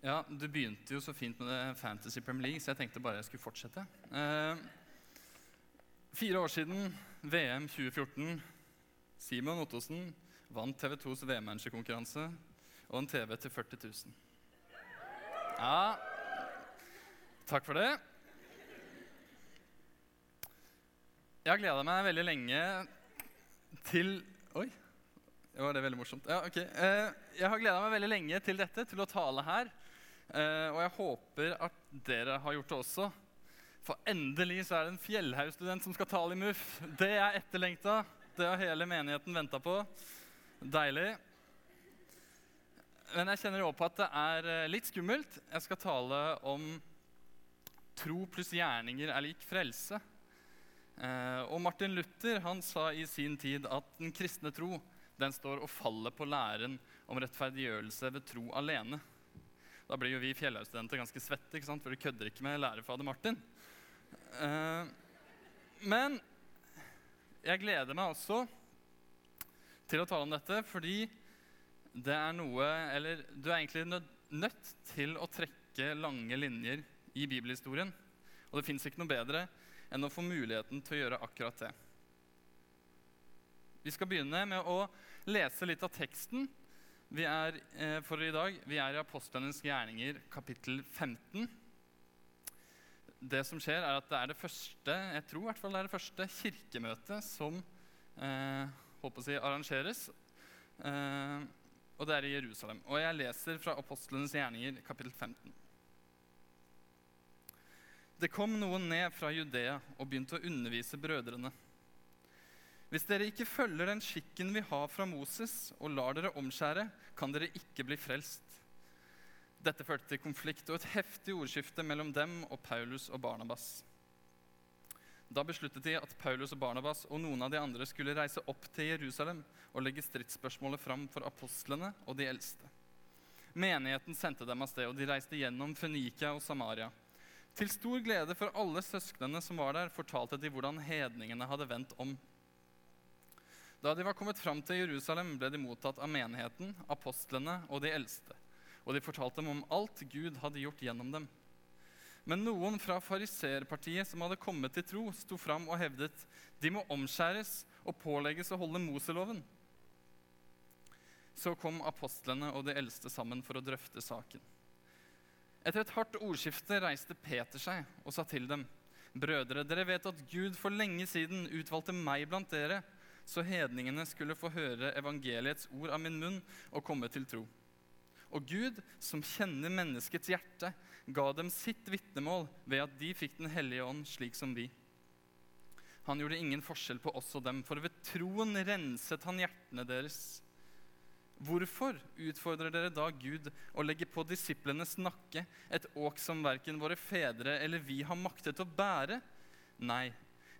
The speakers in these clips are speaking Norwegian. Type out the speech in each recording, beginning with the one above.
Ja, Du begynte jo så fint med det Fantasy Premier League, så jeg tenkte bare jeg skulle fortsette. Eh, fire år siden, VM 2014. Simon Ottosen vant TV 2s VM-managerkonkurranse og en TV til 40 000. Ja, takk for det. Jeg har gleda meg veldig lenge til Oi, var det veldig morsomt. Ja, ok. Eh, jeg har gleda meg veldig lenge til dette, til å tale her. Eh, og jeg håper at dere har gjort det også. For endelig så er det en Fjellhaug-student som skal tale i MUF. Det er etterlengta. Det har hele menigheten venta på. Deilig. Men jeg kjenner jo på at det er eh, litt skummelt. Jeg skal tale om tro pluss gjerninger er lik frelse. Eh, og Martin Luther han sa i sin tid at den kristne tro den står og faller på læren om rettferdiggjørelse ved tro alene. Da blir jo vi Fjellhaug-studenter ganske svette, ikke sant? for vi kødder ikke med lærerfader Martin. Uh, men jeg gleder meg også til å tale om dette fordi det er noe Eller du er egentlig nødt til å trekke lange linjer i bibelhistorien. Og det fins ikke noe bedre enn å få muligheten til å gjøre akkurat det. Vi skal begynne med å lese litt av teksten vi er, eh, for i dag. Vi er i Apostlenes gjerninger, kapittel 15. Det som skjer, er at det er det første jeg tror i hvert fall det er det første kirkemøtet som eh, håper å si, arrangeres. Eh, og det er i Jerusalem. Og jeg leser fra Apostlenes gjerninger, kapittel 15. Det kom noen ned fra Judea og begynte å undervise brødrene. Hvis dere ikke følger den skikken vi har fra Moses, og lar dere omskjære, kan dere ikke bli frelst. Dette førte til konflikt og et heftig ordskifte mellom dem og Paulus og Barnabas. Da besluttet de at Paulus og Barnabas og noen av de andre skulle reise opp til Jerusalem og legge stridsspørsmålet fram for apostlene og de eldste. Menigheten sendte dem av sted, og de reiste gjennom Fønikia og Samaria. Til stor glede for alle søsknene som var der, fortalte de hvordan hedningene hadde vendt om. Da de var kommet fram til Jerusalem, ble de mottatt av menigheten, apostlene og de eldste. Og de fortalte dem om alt Gud hadde gjort gjennom dem. Men noen fra fariserpartiet som hadde kommet til tro, sto fram og hevdet de må omskjæres og pålegges å holde Moseloven. Så kom apostlene og de eldste sammen for å drøfte saken. Etter et hardt ordskifte reiste Peter seg og sa til dem.: Brødre, dere vet at Gud for lenge siden utvalgte meg blant dere, så hedningene skulle få høre evangeliets ord av min munn og komme til tro. Og Gud, som kjenner menneskets hjerte, ga dem sitt vitnemål ved at de fikk Den hellige ånd slik som vi. Han gjorde ingen forskjell på oss og dem, for ved troen renset han hjertene deres. Hvorfor utfordrer dere da Gud å legge på disiplenes nakke et åk som verken våre fedre eller vi har maktet å bære? Nei,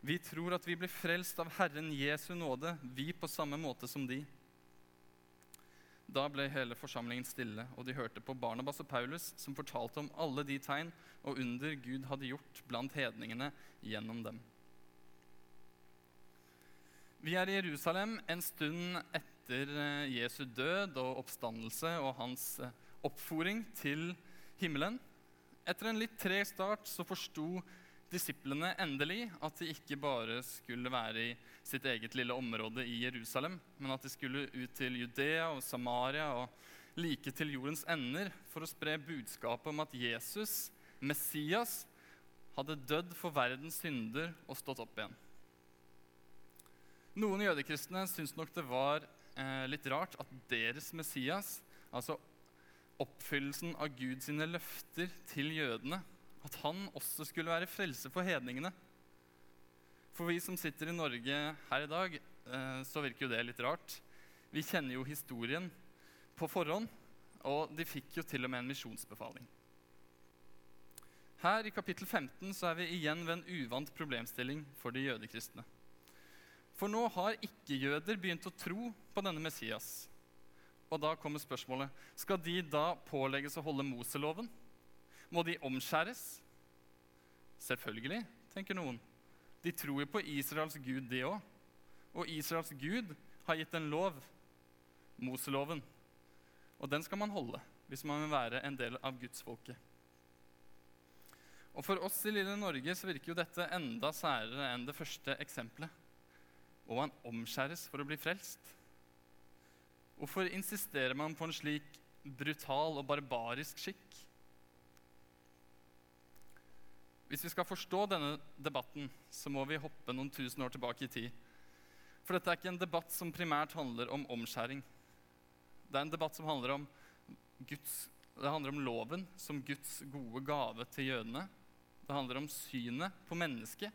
vi tror at vi blir frelst av Herren Jesu nåde, vi på samme måte som de. Da ble hele forsamlingen stille, og de hørte på Barnabas og Paulus, som fortalte om alle de tegn og under Gud hadde gjort blant hedningene gjennom dem. Vi er i Jerusalem en stund etter eh, Jesu død og oppstandelse og hans eh, oppforing til himmelen. Etter en litt treg start så forsto disiplene endelig at de ikke bare skulle være i sitt eget lille område i Jerusalem, men at de skulle ut til Judea og Samaria og like til jordens ender for å spre budskapet om at Jesus, Messias, hadde dødd for verdens synder og stått opp igjen. Noen jødekristne syntes nok det var eh, litt rart at deres Messias, altså oppfyllelsen av Guds løfter til jødene, at han også skulle være frelse for hedningene. For vi som sitter i Norge her i dag, eh, så virker jo det litt rart. Vi kjenner jo historien på forhånd, og de fikk jo til og med en misjonsbefaling. Her i kapittel 15 så er vi igjen ved en uvant problemstilling for de jødekristne. For nå har ikke-jøder begynt å tro på denne Messias. Og da kommer spørsmålet skal de da pålegges å holde Moseloven. Må de omskjæres? Selvfølgelig, tenker noen. De tror jo på Israels gud, de òg. Og Israels gud har gitt en lov, Moseloven. Og den skal man holde. hvis man vil være en del av gudsfolket. Og For oss i lille Norge så virker jo dette enda særere enn det første eksempelet. Og man omskjæres for å bli frelst. Hvorfor insisterer man på en slik brutal og barbarisk skikk? Hvis vi skal forstå denne debatten, så må vi hoppe noen tusen år tilbake i tid. For dette er ikke en debatt som primært handler om omskjæring. Det er en debatt som handler om, Guds, handler om loven som Guds gode gave til jødene. Det handler om synet på mennesket.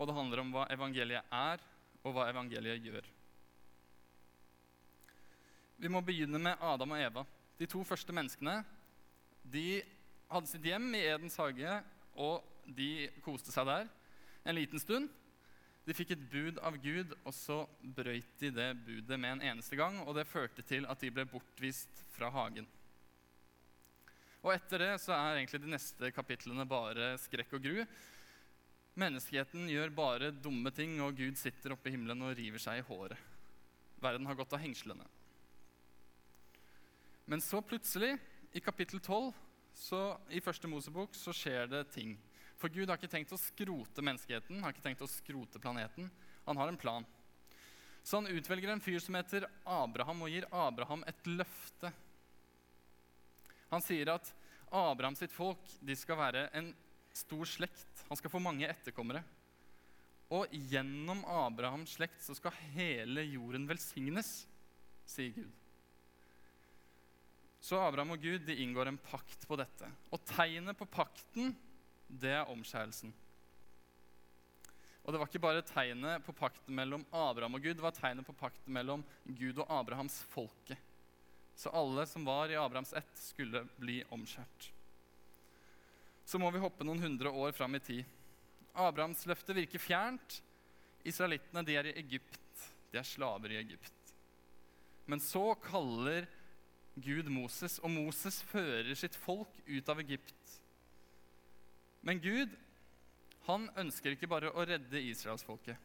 Og det handler om hva evangeliet er, og hva evangeliet gjør. Vi må begynne med Adam og Eva. De to første menneskene de hadde sitt hjem i Edens hage, og de koste seg der en liten stund. De fikk et bud av Gud, og så brøyt de det budet med en eneste gang. Og det førte til at de ble bortvist fra hagen. Og etter det så er egentlig de neste kapitlene bare skrekk og gru. Menneskeheten gjør bare dumme ting, og Gud sitter oppe i himmelen og river seg i håret. Verden har gått av hengslene. Men så plutselig, i kapittel 12 så, i første Mosebok, så skjer det ting. For Gud har ikke tenkt å skrote menneskeheten, har ikke tenkt å skrote planeten. Han har en plan. Så han utvelger en fyr som heter Abraham, og gir Abraham et løfte. Han sier at Abraham sitt folk de skal være en stor slekt. Han skal få mange etterkommere. Og gjennom Abrahams slekt så skal hele jorden velsignes, sier Gud. Så Abraham og Gud de inngår en pakt på dette. Og tegnet på pakten, det er omskjærelsen. Og det var ikke bare tegnet på pakten mellom Abraham og Gud, det var tegnet på pakten mellom Gud og Abrahams folke. Så alle som var i Abrahams ett, skulle bli omskjært. Så må vi hoppe noen hundre år fram i tid. Abrahams løfte virker fjernt. Israelittene de er i Egypt. De er slaver i Egypt. Men så kaller Gud Moses, og Moses fører sitt folk ut av Egypt. Men Gud han ønsker ikke bare å redde israelsfolket.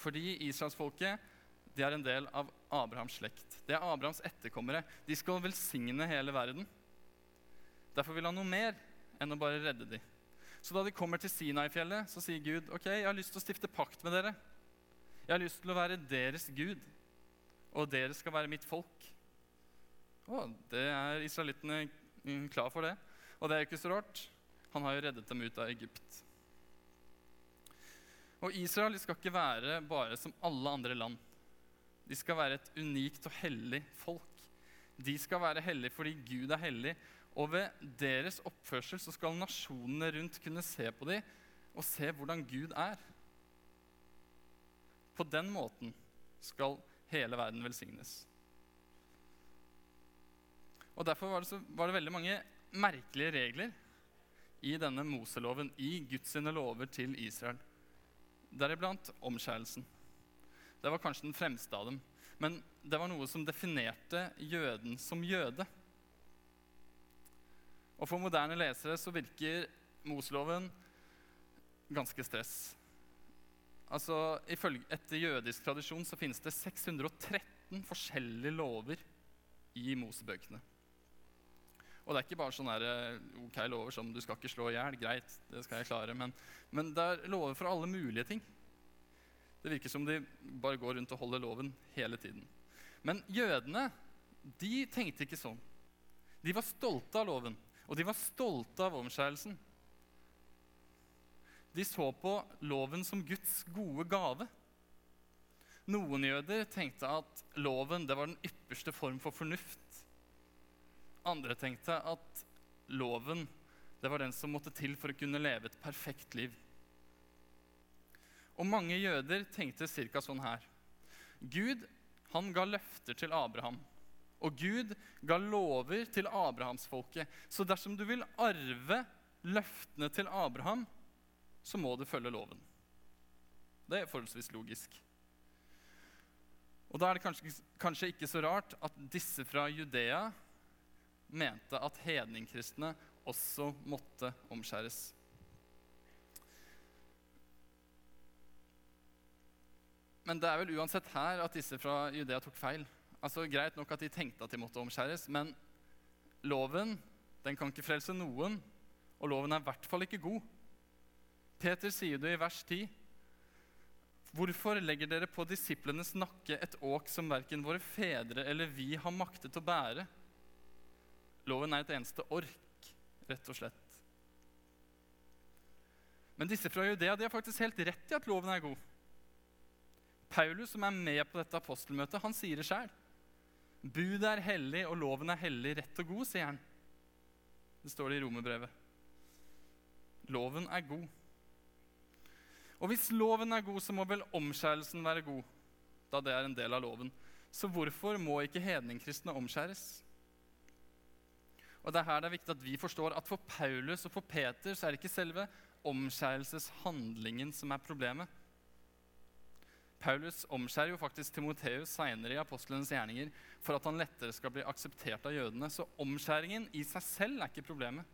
Fordi israelsfolket de er en del av Abrahams slekt. Det er Abrahams etterkommere. De skal velsigne hele verden. Derfor vil han noe mer enn å bare redde dem. Så da de kommer til Sinai-fjellet, så sier Gud ok, jeg har lyst til å stifte pakt med dere. Jeg har lyst til å være deres Gud, og dere skal være mitt folk. Å, det er israelittene klar for det. Og det er jo ikke så rart. Han har jo reddet dem ut av Egypt. Og Israel skal ikke være bare som alle andre land. De skal være et unikt og hellig folk. De skal være hellige fordi Gud er hellig. Og ved deres oppførsel så skal nasjonene rundt kunne se på dem og se hvordan Gud er. På den måten skal hele verden velsignes. Og Derfor var det, så, var det veldig mange merkelige regler i denne Moseloven, i Guds lover til Israel. Deriblant omskjærelsen. Det var kanskje den fremste av dem. Men det var noe som definerte jøden som jøde. Og For moderne lesere så virker Moseloven ganske stress. Altså, Etter jødisk tradisjon så finnes det 613 forskjellige lover i Mosebøkene. Og det er ikke bare sånne eh, ok lover som 'du skal ikke slå i hjel'. Greit, det skal jeg klare. Men, men det er lover for alle mulige ting. Det virker som de bare går rundt og holder loven hele tiden. Men jødene de tenkte ikke sånn. De var stolte av loven, og de var stolte av omskjærelsen. De så på loven som Guds gode gave. Noen jøder tenkte at loven det var den ypperste form for fornuft andre tenkte at loven det var den som måtte til for å kunne leve et perfekt liv. Og mange jøder tenkte ca. sånn her. Gud han ga løfter til Abraham. Og Gud ga lover til abrahamsfolket. Så dersom du vil arve løftene til Abraham, så må du følge loven. Det er forholdsvis logisk. Og Da er det kanskje, kanskje ikke så rart at disse fra Judea mente at hedningkristne også måtte omskjæres. Men det er vel uansett her at disse fra Judea tok feil. Altså, Greit nok at de tenkte at de måtte omskjæres, men loven den kan ikke frelse noen, og loven er i hvert fall ikke god. Peter sier det i vers 10. Hvorfor legger dere på disiplenes nakke et åk som verken våre fedre eller vi har maktet å bære? Loven er et eneste ork, rett og slett. Men disse fra Judea de har faktisk helt rett i at loven er god. Paulus, som er med på dette apostelmøtet, han sier det sjøl. Budet er hellig, og loven er hellig, rett og god, sier han. Det står det i romerbrevet. Loven er god. Og hvis loven er god, så må vel omskjærelsen være god, da det er en del av loven. Så hvorfor må ikke hedningkristne omskjæres? Og det er her det er viktig at vi forstår at for Paulus og for Peter så er det ikke selve omskjærelseshandlingen som er problemet. Paulus omskjærer jo faktisk Timoteus seinere i apostlenes gjerninger for at han lettere skal bli akseptert av jødene. Så omskjæringen i seg selv er ikke problemet.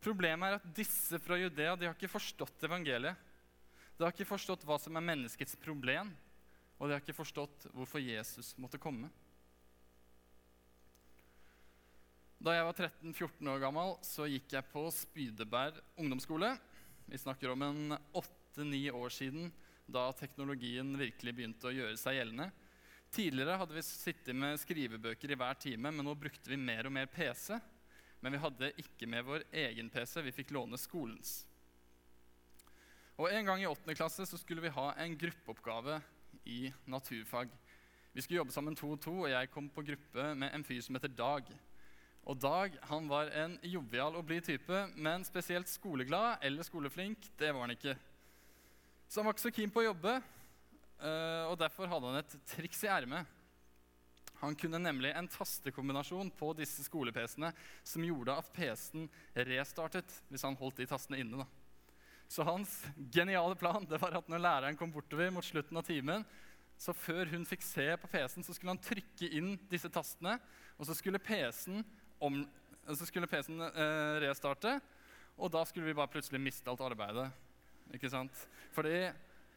Problemet er at disse fra Judea de har ikke forstått evangeliet. De har ikke forstått hva som er menneskets problem, og de har ikke forstått hvorfor Jesus måtte komme. Da jeg var 13-14 år gammel, så gikk jeg på Spydeberg ungdomsskole. Vi snakker om en åtte-ni år siden da teknologien virkelig begynte å gjøre seg gjeldende. Tidligere hadde vi sittet med skrivebøker i hver time, men nå brukte vi mer og mer PC. Men vi hadde ikke med vår egen PC, vi fikk låne skolens. Og En gang i 8. klasse så skulle vi ha en gruppeoppgave i naturfag. Vi skulle jobbe sammen to og to, og jeg kom på gruppe med en fyr som heter Dag. Og Dag han var en jovial og blid type, men spesielt skoleglad eller skoleflink det var han ikke. Så han var ikke så keen på å jobbe, eh, og derfor hadde han et triks i ermet. Han kunne nemlig en tastekombinasjon på disse skole-PC-ene som gjorde at PC-en restartet hvis han holdt de tastene inne. Da. Så hans geniale plan det var at når læreren kom bortover mot slutten av timen, så før hun fikk se på PC-en, så skulle han trykke inn disse tastene, og så skulle PC-en PC eh, restarte, og da skulle vi bare plutselig miste alt arbeidet ikke sant? Fordi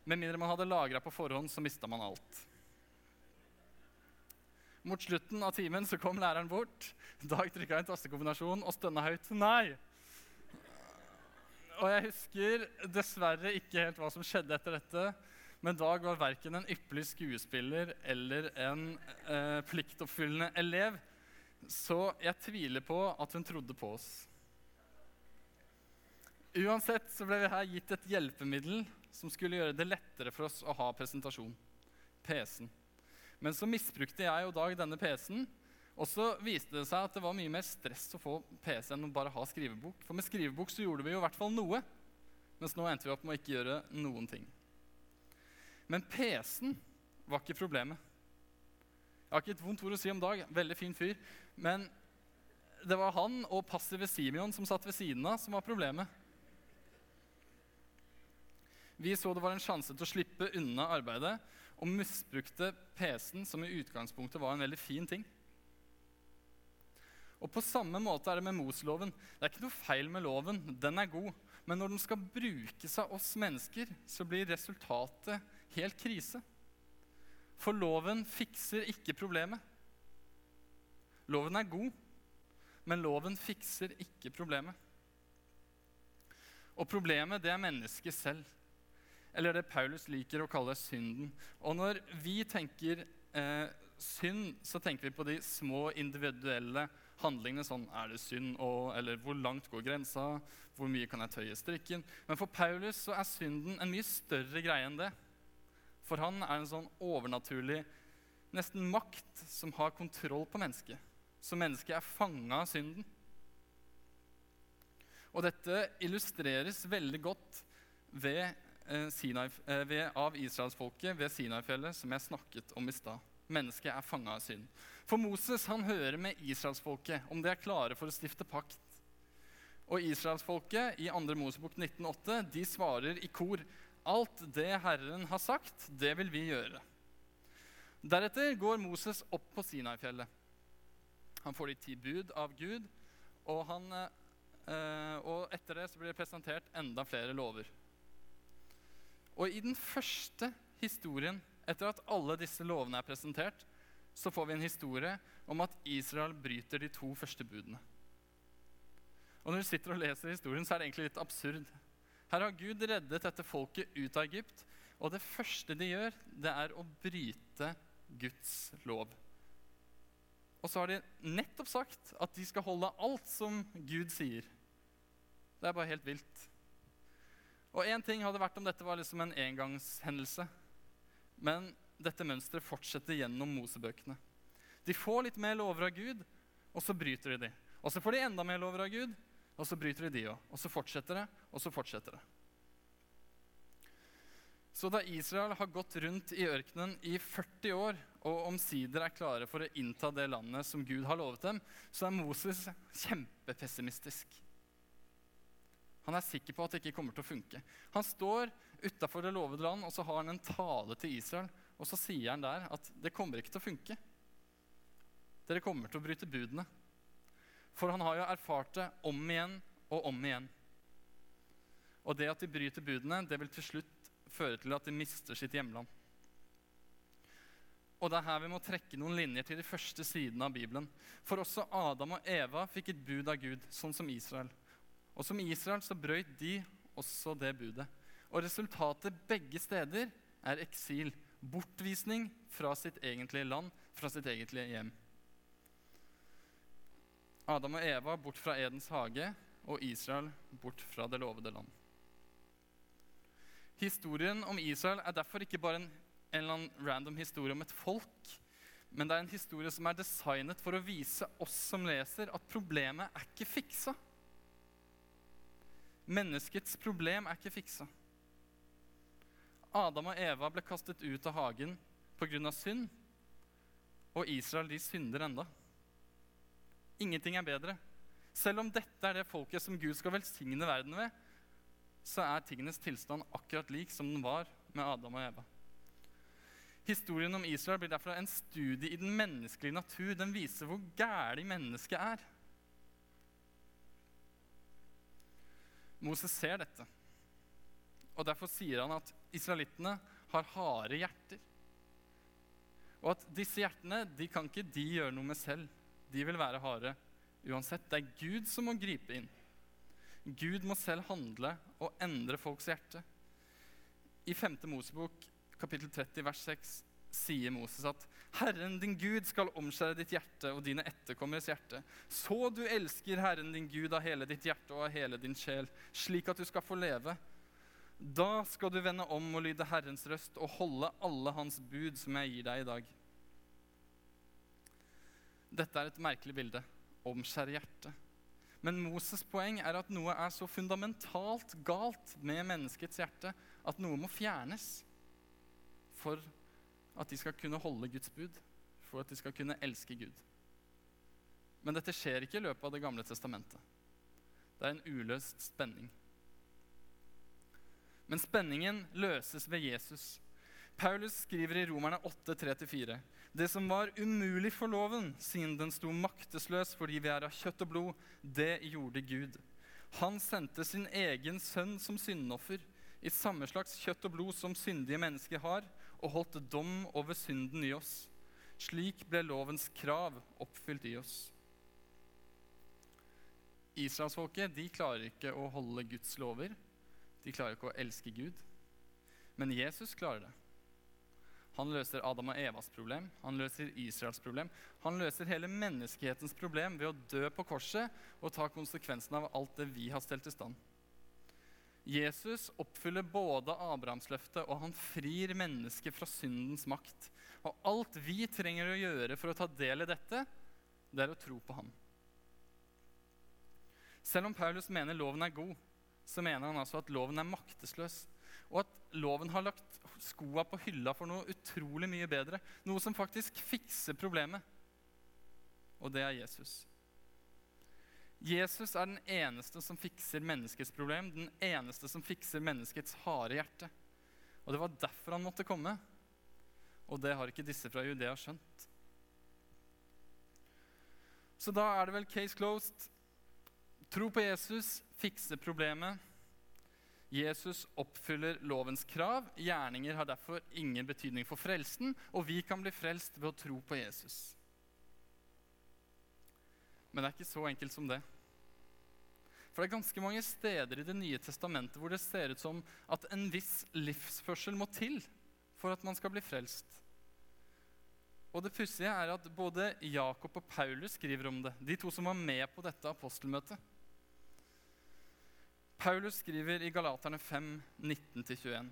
med mindre man hadde lagra på forhånd, så mista man alt. Mot slutten av timen så kom læreren bort. Dag trykka en tastekombinasjon og stønna høyt 'nei'. Og jeg husker dessverre ikke helt hva som skjedde etter dette. Men Dag var verken en ypperlig skuespiller eller en eh, pliktoppfyllende elev. Så jeg tviler på at hun trodde på oss. Uansett så ble vi her gitt et hjelpemiddel som skulle gjøre det lettere for oss å ha presentasjon. PC-en. Men så misbrukte jeg og Dag denne PC-en. Og så viste det seg at det var mye mer stress å få PC enn å bare ha skrivebok. For med skrivebok så gjorde vi jo i hvert fall noe. Mens nå endte vi opp med å ikke gjøre noen ting. Men PC-en var ikke problemet. Jeg har ikke et vondt ord å si om Dag. Veldig fin fyr. Men det var han og passive Simeon som satt ved siden av, som var problemet. Vi så det var en sjanse til å slippe unna arbeidet, og misbrukte PC-en, som i utgangspunktet var en veldig fin ting. Og På samme måte er det med Mosloven. Det er ikke noe feil med loven, den er god. Men når den skal brukes av oss mennesker, så blir resultatet helt krise. For loven fikser ikke problemet. Loven er god, men loven fikser ikke problemet. Og problemet, det er mennesket selv eller det Paulus liker å kalle synden. Og når vi tenker eh, synd, så tenker vi på de små individuelle handlingene. Sånn er det synd, og, eller hvor langt går grensa? Hvor mye kan jeg tøye strikken? Men for Paulus så er synden en mye større greie enn det. For han er en sånn overnaturlig nesten makt som har kontroll på mennesket. Så mennesket er fanga av synden. Og dette illustreres veldig godt ved Eh, Sinai, eh, ved, av israelsfolket ved Sinai-fjellet, som jeg snakket om i stad. Mennesket er fanga av synd. For Moses han hører med israelsfolket om de er klare for å stifte pakt. Og israelsfolket i 2. Mosebok 19,8 de svarer i kor alt det Herren har sagt, det vil vi gjøre. Deretter går Moses opp på Sinai-fjellet. Han får de ti bud av Gud, og, han, eh, og etter det så blir det presentert enda flere lover. Og i den første historien, etter at alle disse lovene er presentert, så får vi en historie om at Israel bryter de to første budene. Og Når du sitter og leser historien, så er det egentlig litt absurd. Her har Gud reddet dette folket ut av Egypt, og det første de gjør, det er å bryte Guds lov. Og så har de nettopp sagt at de skal holde alt som Gud sier. Det er bare helt vilt. Og én ting hadde vært om dette var liksom en engangshendelse. Men dette mønsteret fortsetter gjennom Mosebøkene. De får litt mer lover av Gud, og så bryter de de. Og så får de enda mer lover av Gud, og så bryter de de òg. Og så fortsetter det, og så fortsetter det. Så da Israel har gått rundt i ørkenen i 40 år og omsider er klare for å innta det landet som Gud har lovet dem, så er Moses kjempepessimistisk. Han er sikker på at det ikke kommer til å funke. Han står utafor det lovede land og så har han en tale til Israel. Og så sier han der at det kommer ikke til å funke. Dere kommer til å bryte budene. For han har jo erfart det om igjen og om igjen. Og det at de bryter budene, det vil til slutt føre til at de mister sitt hjemland. Og det er her vi må trekke noen linjer til de første sidene av Bibelen. For også Adam og Eva fikk et bud av Gud, sånn som Israel. Og som Israel så brøyt de også det budet. Og resultatet begge steder er eksil. Bortvisning fra sitt egentlige land, fra sitt egentlige hjem. Adam og Eva bort fra Edens hage, og Israel bort fra det lovede land. Historien om Israel er derfor ikke bare en, en eller annen random historie om et folk, men det er en historie som er designet for å vise oss som leser, at problemet er ikke fiksa. Menneskets problem er ikke fiksa. Adam og Eva ble kastet ut av hagen pga. synd, og Israel de synder enda. Ingenting er bedre. Selv om dette er det folket som Gud skal velsigne verden ved, så er tingenes tilstand akkurat lik som den var med Adam og Eva. Historien om Israel blir derfor en studie i den menneskelige natur. Den viser hvor gæli mennesket er. Moses ser dette, og derfor sier han at israelittene har harde hjerter. Og at disse hjertene de kan ikke de gjøre noe med selv. De vil være harde uansett. Det er Gud som må gripe inn. Gud må selv handle og endre folks hjerte. I 5. Mosebok kapittel 30 vers 6 sier Moses at Herren din Gud skal omskjære ditt hjerte og dine etterkommeres hjerte, så du elsker Herren din Gud av hele ditt hjerte og av hele din sjel, slik at du skal få leve. Da skal du vende om og lyde Herrens røst og holde alle hans bud som jeg gir deg i dag. Dette er et merkelig bilde. Omskjære hjertet. Men Moses' poeng er at noe er så fundamentalt galt med menneskets hjerte at noe må fjernes for at de skal kunne holde Guds bud, for at de skal kunne elske Gud. Men dette skjer ikke i løpet av Det gamle testamentet. Det er en uløst spenning. Men spenningen løses ved Jesus. Paulus skriver i Romerne 8, 3-4.: Det som var umulig for loven, siden den sto maktesløs fordi vi er av kjøtt og blod, det gjorde Gud. Han sendte sin egen sønn som syndoffer, i samme slags kjøtt og blod som syndige mennesker har, og holdt dom over synden i oss. Slik ble lovens krav oppfylt i oss. Israelsfolket de klarer ikke å holde Guds lover. De klarer ikke å elske Gud. Men Jesus klarer det. Han løser Adam og Evas problem, han løser Israels problem. Han løser hele menneskehetens problem ved å dø på korset og ta konsekvensen av alt det vi har stelt i stand. Jesus oppfyller både Abrahamsløftet og han frir mennesket fra syndens makt. Og alt vi trenger å gjøre for å ta del i dette, det er å tro på ham. Selv om Paulus mener loven er god, så mener han altså at loven er maktesløs. Og at loven har lagt skoa på hylla for noe utrolig mye bedre. Noe som faktisk fikser problemet. Og det er Jesus. Jesus er den eneste som fikser menneskets problem, den eneste som fikser menneskets harde hjerte. Og det var derfor han måtte komme. Og det har ikke disse fra Judea skjønt. Så da er det vel case closed. Tro på Jesus, fikse problemet. Jesus oppfyller lovens krav. Gjerninger har derfor ingen betydning for frelsen, og vi kan bli frelst ved å tro på Jesus. Men det er ikke så enkelt som det. For det er ganske mange steder i Det nye testamentet hvor det ser ut som at en viss livsførsel må til for at man skal bli frelst. Og det pussige er at både Jakob og Paulus skriver om det, de to som var med på dette apostelmøtet. Paulus skriver i Galaterne 5, 19-21.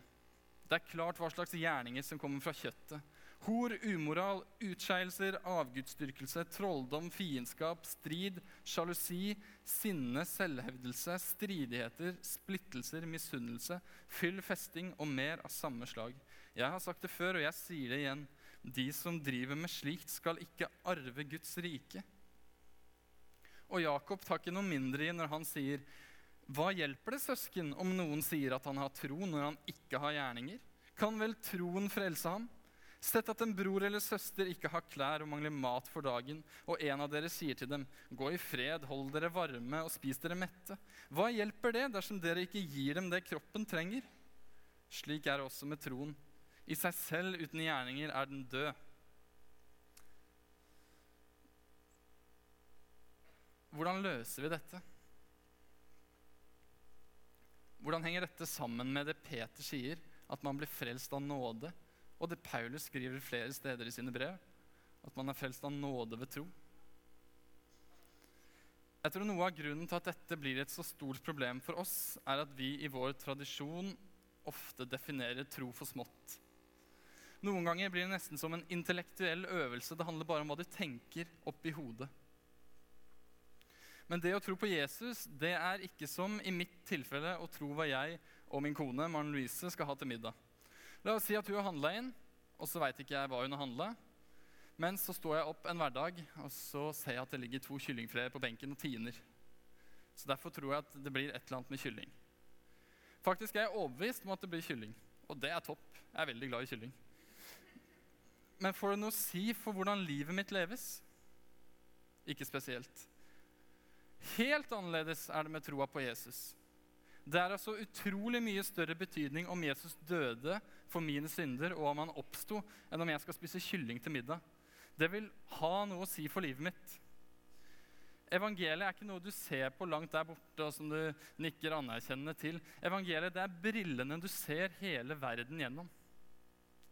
Det er klart hva slags gjerninger som kommer fra kjøttet. Hor, umoral, utskeielser, avgudsdyrkelse, trolldom, fiendskap, strid, sjalusi, sinne, selvhevdelse, stridigheter, splittelser, misunnelse, fyll, festing og mer av samme slag. Jeg har sagt det før, og jeg sier det igjen. De som driver med slikt, skal ikke arve Guds rike. Og Jakob tar ikke noe mindre i når han sier hva hjelper det søsken om noen sier at han har tro når han ikke har gjerninger? Kan vel troen frelse ham? Sett at en bror eller søster ikke har klær og mangler mat for dagen, og en av dere sier til dem, gå i fred, hold dere varme og spis dere mette. Hva hjelper det dersom dere ikke gir dem det kroppen trenger? Slik er det også med troen. I seg selv uten gjerninger er den død. Hvordan løser vi dette? Hvordan henger dette sammen med det Peter sier, at man blir frelst av nåde, og det Paulus skriver flere steder i sine brev, at man er frelst av nåde ved tro? Jeg tror Noe av grunnen til at dette blir et så stort problem for oss, er at vi i vår tradisjon ofte definerer tro for smått. Noen ganger blir det nesten som en intellektuell øvelse. Det handler bare om hva du tenker oppi hodet. Men det å tro på Jesus det er ikke som i mitt tilfelle å tro hva jeg og min kone Maren Louise skal ha til middag. La oss si at hun har handla inn, og så veit ikke jeg hva hun har handla. Men så står jeg opp en hverdag, og så ser jeg at det ligger to kyllingfreer på benken og tiner. Så derfor tror jeg at det blir et eller annet med kylling. Faktisk er jeg overbevist om at det blir kylling. Og det er topp. Jeg er veldig glad i kylling. Men får det noe å si for hvordan livet mitt leves? Ikke spesielt. Helt annerledes er det med troa på Jesus. Det er altså utrolig mye større betydning om Jesus døde for mine synder, og om han oppsto, enn om jeg skal spise kylling til middag. Det vil ha noe å si for livet mitt. Evangeliet er ikke noe du ser på langt der borte, og som du nikker anerkjennende til. Evangeliet det er brillene du ser hele verden gjennom.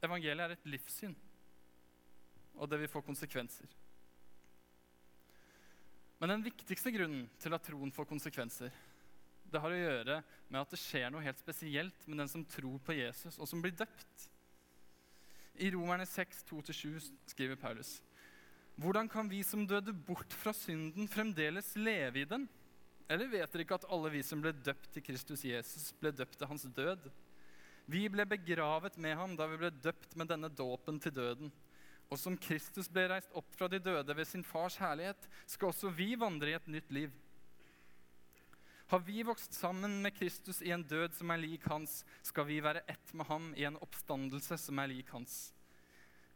Evangeliet er et livssyn, og det vil få konsekvenser. Men den viktigste grunnen til at troen får konsekvenser, det har å gjøre med at det skjer noe helt spesielt med den som tror på Jesus, og som blir døpt. I Romerne 6, 2-7 skriver Paulus.: Hvordan kan vi som døde bort fra synden, fremdeles leve i den? Eller vet dere ikke at alle vi som ble døpt til Kristus Jesus, ble døpt til hans død? Vi ble begravet med ham da vi ble døpt med denne dåpen til døden. Og som Kristus ble reist opp fra de døde ved sin fars herlighet, skal også vi vandre i et nytt liv. Har vi vokst sammen med Kristus i en død som er lik hans, skal vi være ett med ham i en oppstandelse som er lik hans.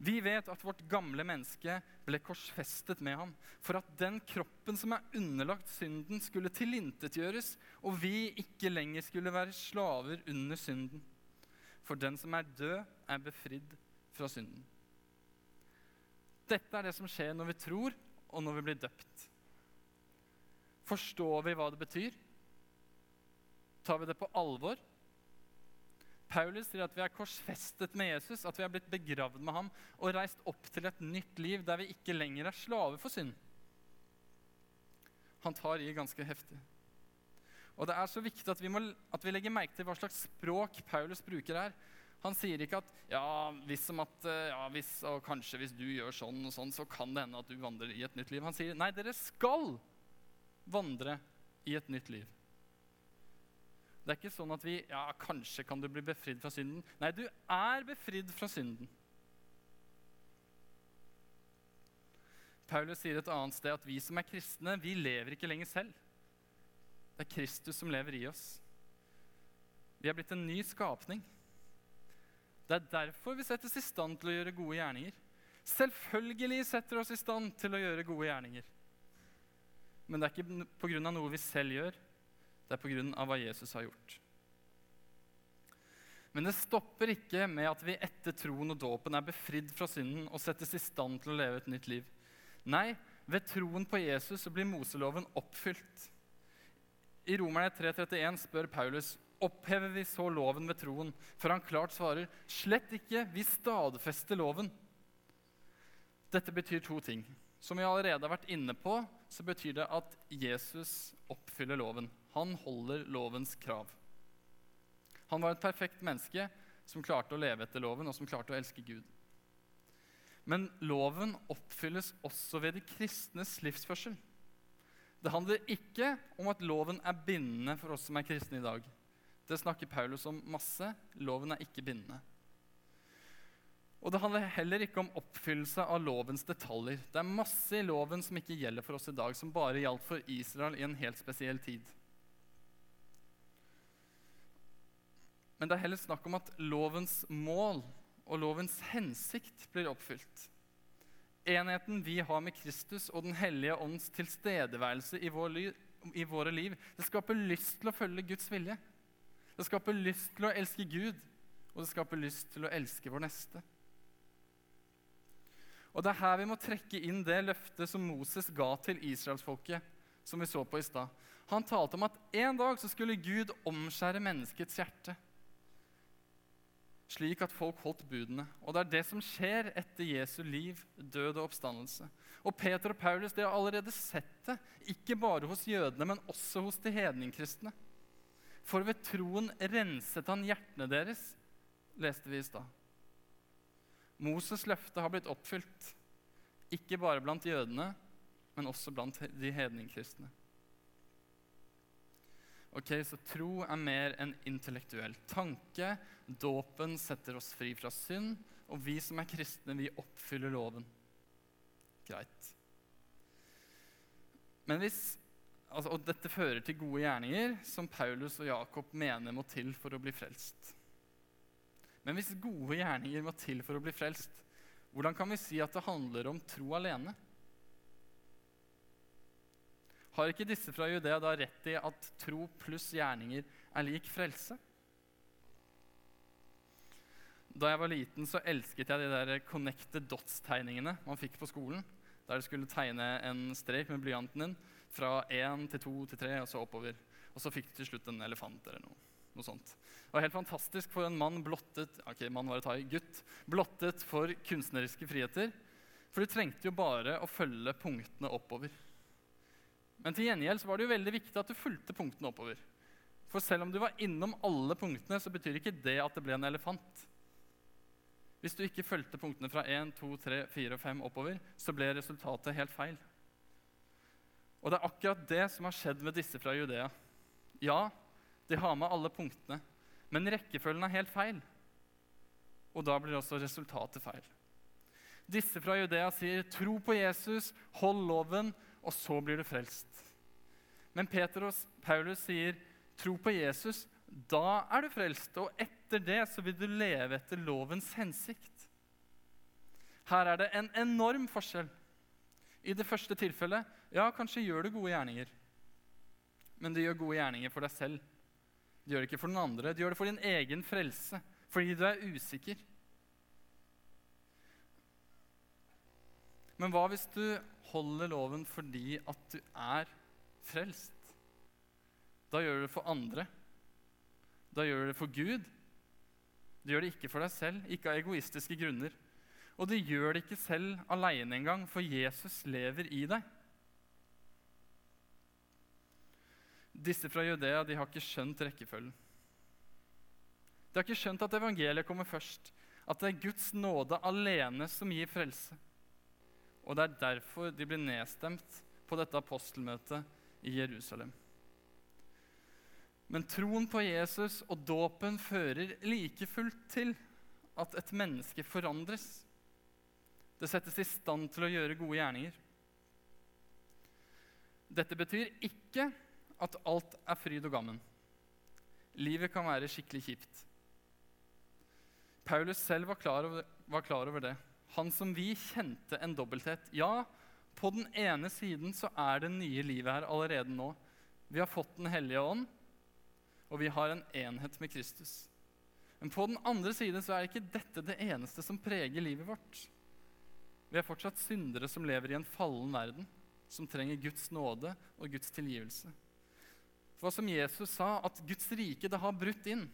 Vi vet at vårt gamle menneske ble korsfestet med ham, for at den kroppen som er underlagt synden, skulle tilintetgjøres, og vi ikke lenger skulle være slaver under synden. For den som er død, er befridd fra synden. Dette er det som skjer når vi tror, og når vi blir døpt. Forstår vi hva det betyr? Tar vi det på alvor? Paulus sier at vi er korsfestet med Jesus, at vi er blitt begravd med ham og reist opp til et nytt liv der vi ikke lenger er slave for synd. Han tar i ganske heftig. Og Det er så viktig at vi, må, at vi legger merke til hva slags språk Paulus bruker her. Han sier ikke at ja, hvis, at, eh, ja, hvis, og kanskje hvis du gjør sånn og sånn, så kan det hende at du vandrer i et nytt liv. Han sier nei, dere skal vandre i et nytt liv. Det er ikke sånn at vi ja, kanskje kan du bli befridd fra synden. Nei, du er befridd fra synden. Paulus sier et annet sted at vi som er kristne, vi lever ikke lenger selv. Det er Kristus som lever i oss. Vi er blitt en ny skapning. Det er derfor vi settes i stand til å gjøre gode gjerninger. Selvfølgelig setter oss i stand til å gjøre gode gjerninger. Men det er ikke pga. noe vi selv gjør, det er pga. hva Jesus har gjort. Men det stopper ikke med at vi etter troen og dåpen er befridd fra synden og settes i stand til å leve et nytt liv. Nei, ved troen på Jesus så blir Moseloven oppfylt. I Romerne 3,31 spør Paulus opphever vi så loven ved troen, for han klart svarer slett ikke, vi stadfester loven. Dette betyr to ting. Som vi allerede har vært inne på, så betyr det at Jesus oppfyller loven. Han holder lovens krav. Han var et perfekt menneske som klarte å leve etter loven, og som klarte å elske Gud. Men loven oppfylles også ved de kristnes livsførsel. Det handler ikke om at loven er bindende for oss som er kristne i dag. Det snakker Paulus om masse. Loven er ikke bindende. Og det handler heller ikke om oppfyllelse av lovens detaljer. Det er masse i loven som ikke gjelder for oss i dag, som bare gjaldt for Israel i en helt spesiell tid. Men det er heller snakk om at lovens mål og lovens hensikt blir oppfylt. Enheten vi har med Kristus og Den hellige ånds tilstedeværelse i, vår i våre liv, det skaper lyst til å følge Guds vilje. Det skaper lyst til å elske Gud, og det skaper lyst til å elske vår neste. Og Det er her vi må trekke inn det løftet som Moses ga til israelsfolket, som vi så på i stad. Han talte om at en dag så skulle Gud omskjære menneskets hjerte slik at folk holdt budene. Og det er det som skjer etter Jesu liv, død og oppstandelse. Og Peter og Paulus de har allerede sett det, ikke bare hos jødene, men også hos de hedningkristne. For ved troen renset han hjertene deres, leste vi i stad. Moses' løfte har blitt oppfylt, ikke bare blant jødene, men også blant de hedningkristne. Ok, Så tro er mer enn intellektuell tanke. Dåpen setter oss fri fra synd. Og vi som er kristne, vi oppfyller loven. Greit. Men hvis, altså, og dette fører til gode gjerninger, som Paulus og Jakob mener må til for å bli frelst. Men hvis gode gjerninger må til for å bli frelst, hvordan kan vi si at det handler om tro alene? Har ikke disse fra Judea da rett i at tro pluss gjerninger er lik frelse? Da jeg var liten, så elsket jeg de der connected dots-tegningene man fikk på skolen. Der du skulle tegne en strek med blyanten din fra én til to til tre og så oppover. Og så fikk du til slutt en elefant eller noe, noe sånt. Det var helt fantastisk for en mann blottet ok, mann var et hai, gutt, blottet for kunstneriske friheter. For du trengte jo bare å følge punktene oppover. Men til gjengjeld så var det jo veldig viktig at du fulgte punktene oppover. For selv om du var innom alle punktene, så betyr ikke det at det ble en elefant. Hvis du ikke fulgte punktene fra 1, 2, 3, 4 og 5 oppover, så ble resultatet helt feil. Og det er akkurat det som har skjedd med disse fra Judea. Ja, de har med alle punktene, men rekkefølgen er helt feil. Og da blir også resultatet feil. Disse fra Judea sier 'tro på Jesus, hold loven', og så blir du frelst. Men Peter og Paulus sier, 'Tro på Jesus, da er du frelst.' Og etter det så vil du leve etter lovens hensikt. Her er det en enorm forskjell. I det første tilfellet ja, kanskje gjør du gode gjerninger. Men du gjør gode gjerninger for deg selv. Du gjør det ikke for noen andre. Du gjør det for din egen frelse, fordi du er usikker. Men hva hvis du holder loven fordi at du er frelst? Da gjør du det for andre. Da gjør du det for Gud. Du gjør det ikke for deg selv, ikke av egoistiske grunner. Og du gjør det ikke selv aleine engang, for Jesus lever i deg. Disse fra Judea de har ikke skjønt rekkefølgen. De har ikke skjønt at evangeliet kommer først, at det er Guds nåde alene som gir frelse. Og det er derfor de blir nedstemt på dette apostelmøtet i Jerusalem. Men troen på Jesus og dåpen fører like fullt til at et menneske forandres. Det settes i stand til å gjøre gode gjerninger. Dette betyr ikke at alt er fryd og gammen. Livet kan være skikkelig kjipt. Paulus selv var klar over, var klar over det. Han som vi kjente en dobbelthet. Ja, på den ene siden så er det nye livet her allerede nå. Vi har fått Den hellige ånd, og vi har en enhet med Kristus. Men på den andre siden så er ikke dette det eneste som preger livet vårt. Vi er fortsatt syndere som lever i en fallen verden, som trenger Guds nåde og Guds tilgivelse. For som Jesus sa, at Guds rike det har brutt inn.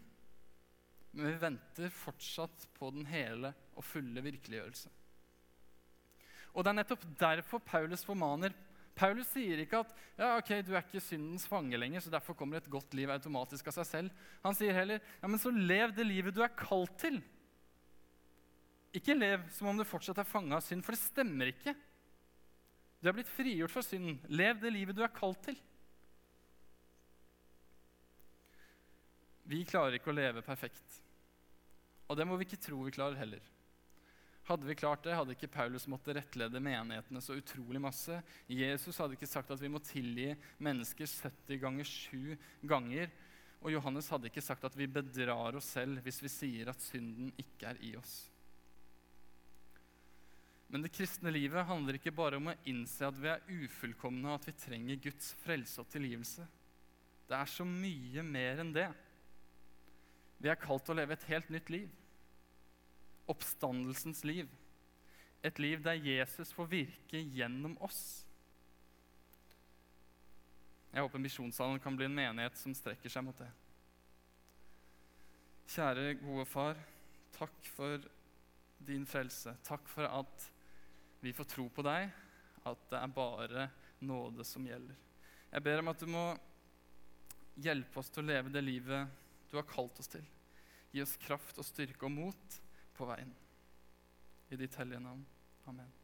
Men vi venter fortsatt på den hele og fulle virkeliggjørelse. Og Det er nettopp derfor Paulus formaner. Paulus sier ikke at ja, ok, du er ikke syndens fange lenger, så derfor kommer et godt liv automatisk av seg selv. Han sier heller ja, men så lev det livet du er kalt til. Ikke lev som om du fortsatt er fanga av synd, for det stemmer ikke. Du er blitt frigjort fra synden. Lev det livet du er kalt til. Vi klarer ikke å leve perfekt. Og det må vi ikke tro vi klarer heller. Hadde vi klart det, hadde ikke Paulus måttet rettlede menighetene så utrolig masse. Jesus hadde ikke sagt at vi må tilgi mennesker 70 ganger 7 ganger. Og Johannes hadde ikke sagt at vi bedrar oss selv hvis vi sier at synden ikke er i oss. Men det kristne livet handler ikke bare om å innse at vi er ufullkomne, og at vi trenger Guds frelse og tilgivelse. Det er så mye mer enn det. Vi er kalt til å leve et helt nytt liv oppstandelsens liv. Et liv der Jesus får virke gjennom oss. Jeg håper Misjonssalen kan bli en menighet som strekker seg mot det. Kjære, gode far. Takk for din frelse. Takk for at vi får tro på deg, at det er bare nåde som gjelder. Jeg ber om at du må hjelpe oss til å leve det livet du har kalt oss til. Gi oss kraft og styrke og mot på veien. I ditt hellige navn. Amen.